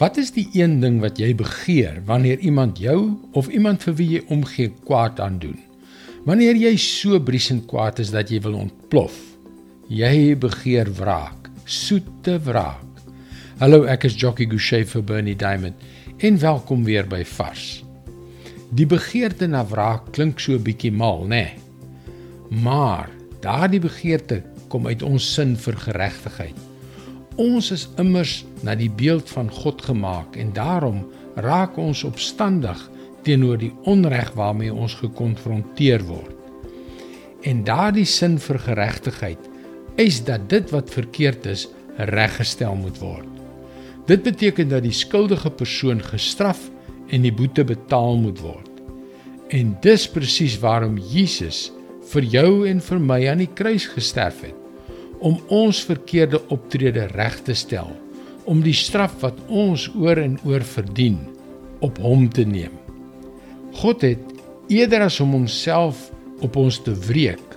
Wat is die een ding wat jy begeer wanneer iemand jou of iemand vir wie jy omgee kwaad aandoen? Wanneer jy so briesend kwaad is dat jy wil ontplof. Jy begeer wraak, soete wraak. Hallo, ek is Jockey Gouchee vir Bernie Diamond en welkom weer by Vars. Die begeerte na wraak klink so 'n bietjie mal, né? Nee. Maar daardie begeerte kom uit ons sin vir geregtigheid. Ons is immers na die beeld van God gemaak en daarom raak ons opstandig teenoor die onreg waarmee ons gekonfronteer word. En daardie sin vir geregtigheid is dat dit wat verkeerd is reggestel moet word. Dit beteken dat die skuldige persoon gestraf en die boete betaal moet word. En dis presies waarom Jesus vir jou en vir my aan die kruis gesterf het om ons verkeerde optrede reg te stel, om die straf wat ons oor en oor verdien op hom te neem. God het eerder as om homself op ons te wreek,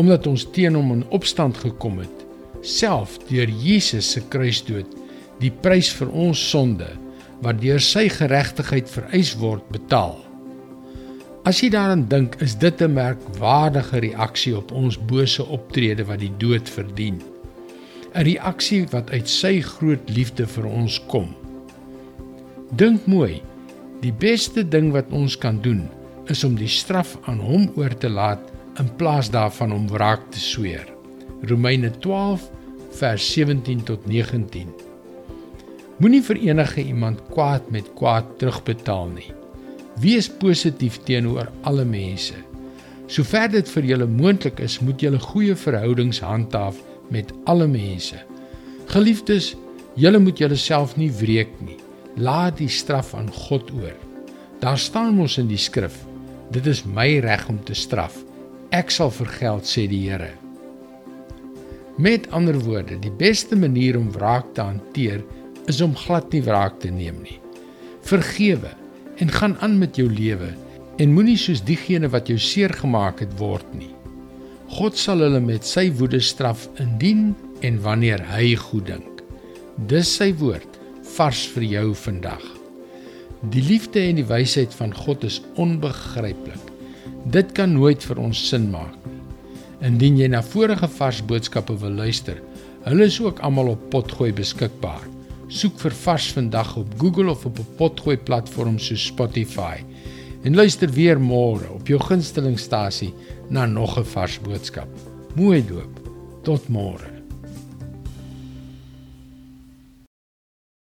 omdat ons teen hom in opstand gekom het, self deur Jesus se kruisdood die prys vir ons sonde wat deur sy geregtigheid vereis word betaal. As jy daaraan dink, is dit 'n merkwaardige reaksie op ons bose optrede wat die dood verdien. 'n Reaksie wat uit sy groot liefde vir ons kom. Dink mooi. Die beste ding wat ons kan doen, is om die straf aan hom oor te laat in plaas daarvan om wraak te sweer. Romeine 12 vers 17 tot 19. Moenie vir enige iemand kwaad met kwaad terugbetaal nie. Wees positief teenoor alle mense. Sover dit vir julle moontlik is, moet julle goeie verhoudings handhaaf met alle mense. Geliefdes, julle moet julleself nie wreek nie. Laat die straf aan God oor. Daar staan mos in die skrif: Dit is my reg om te straf. Ek sal vergeld, sê die Here. Met ander woorde, die beste manier om wraak te hanteer is om glad nie wraak te neem nie. Vergewe en gaan aan met jou lewe en moenie soos diegene wat jou seer gemaak het word nie. God sal hulle met sy woede straf indien en wanneer hy goed dink. Dis sy woord vars vir jou vandag. Die liefde en die wysheid van God is onbegryplik. Dit kan nooit vir ons sin maak nie. Indien jy na vorige vars boodskappe wil luister, hulle is ook almal op Potgooi beskikbaar. Soek vir Vars vandag op Google of op 'n potgooi platform soos Spotify. En luister weer môre op jou gunstelingstasie na nog 'n vars boodskap. Mooi doop. Tot môre.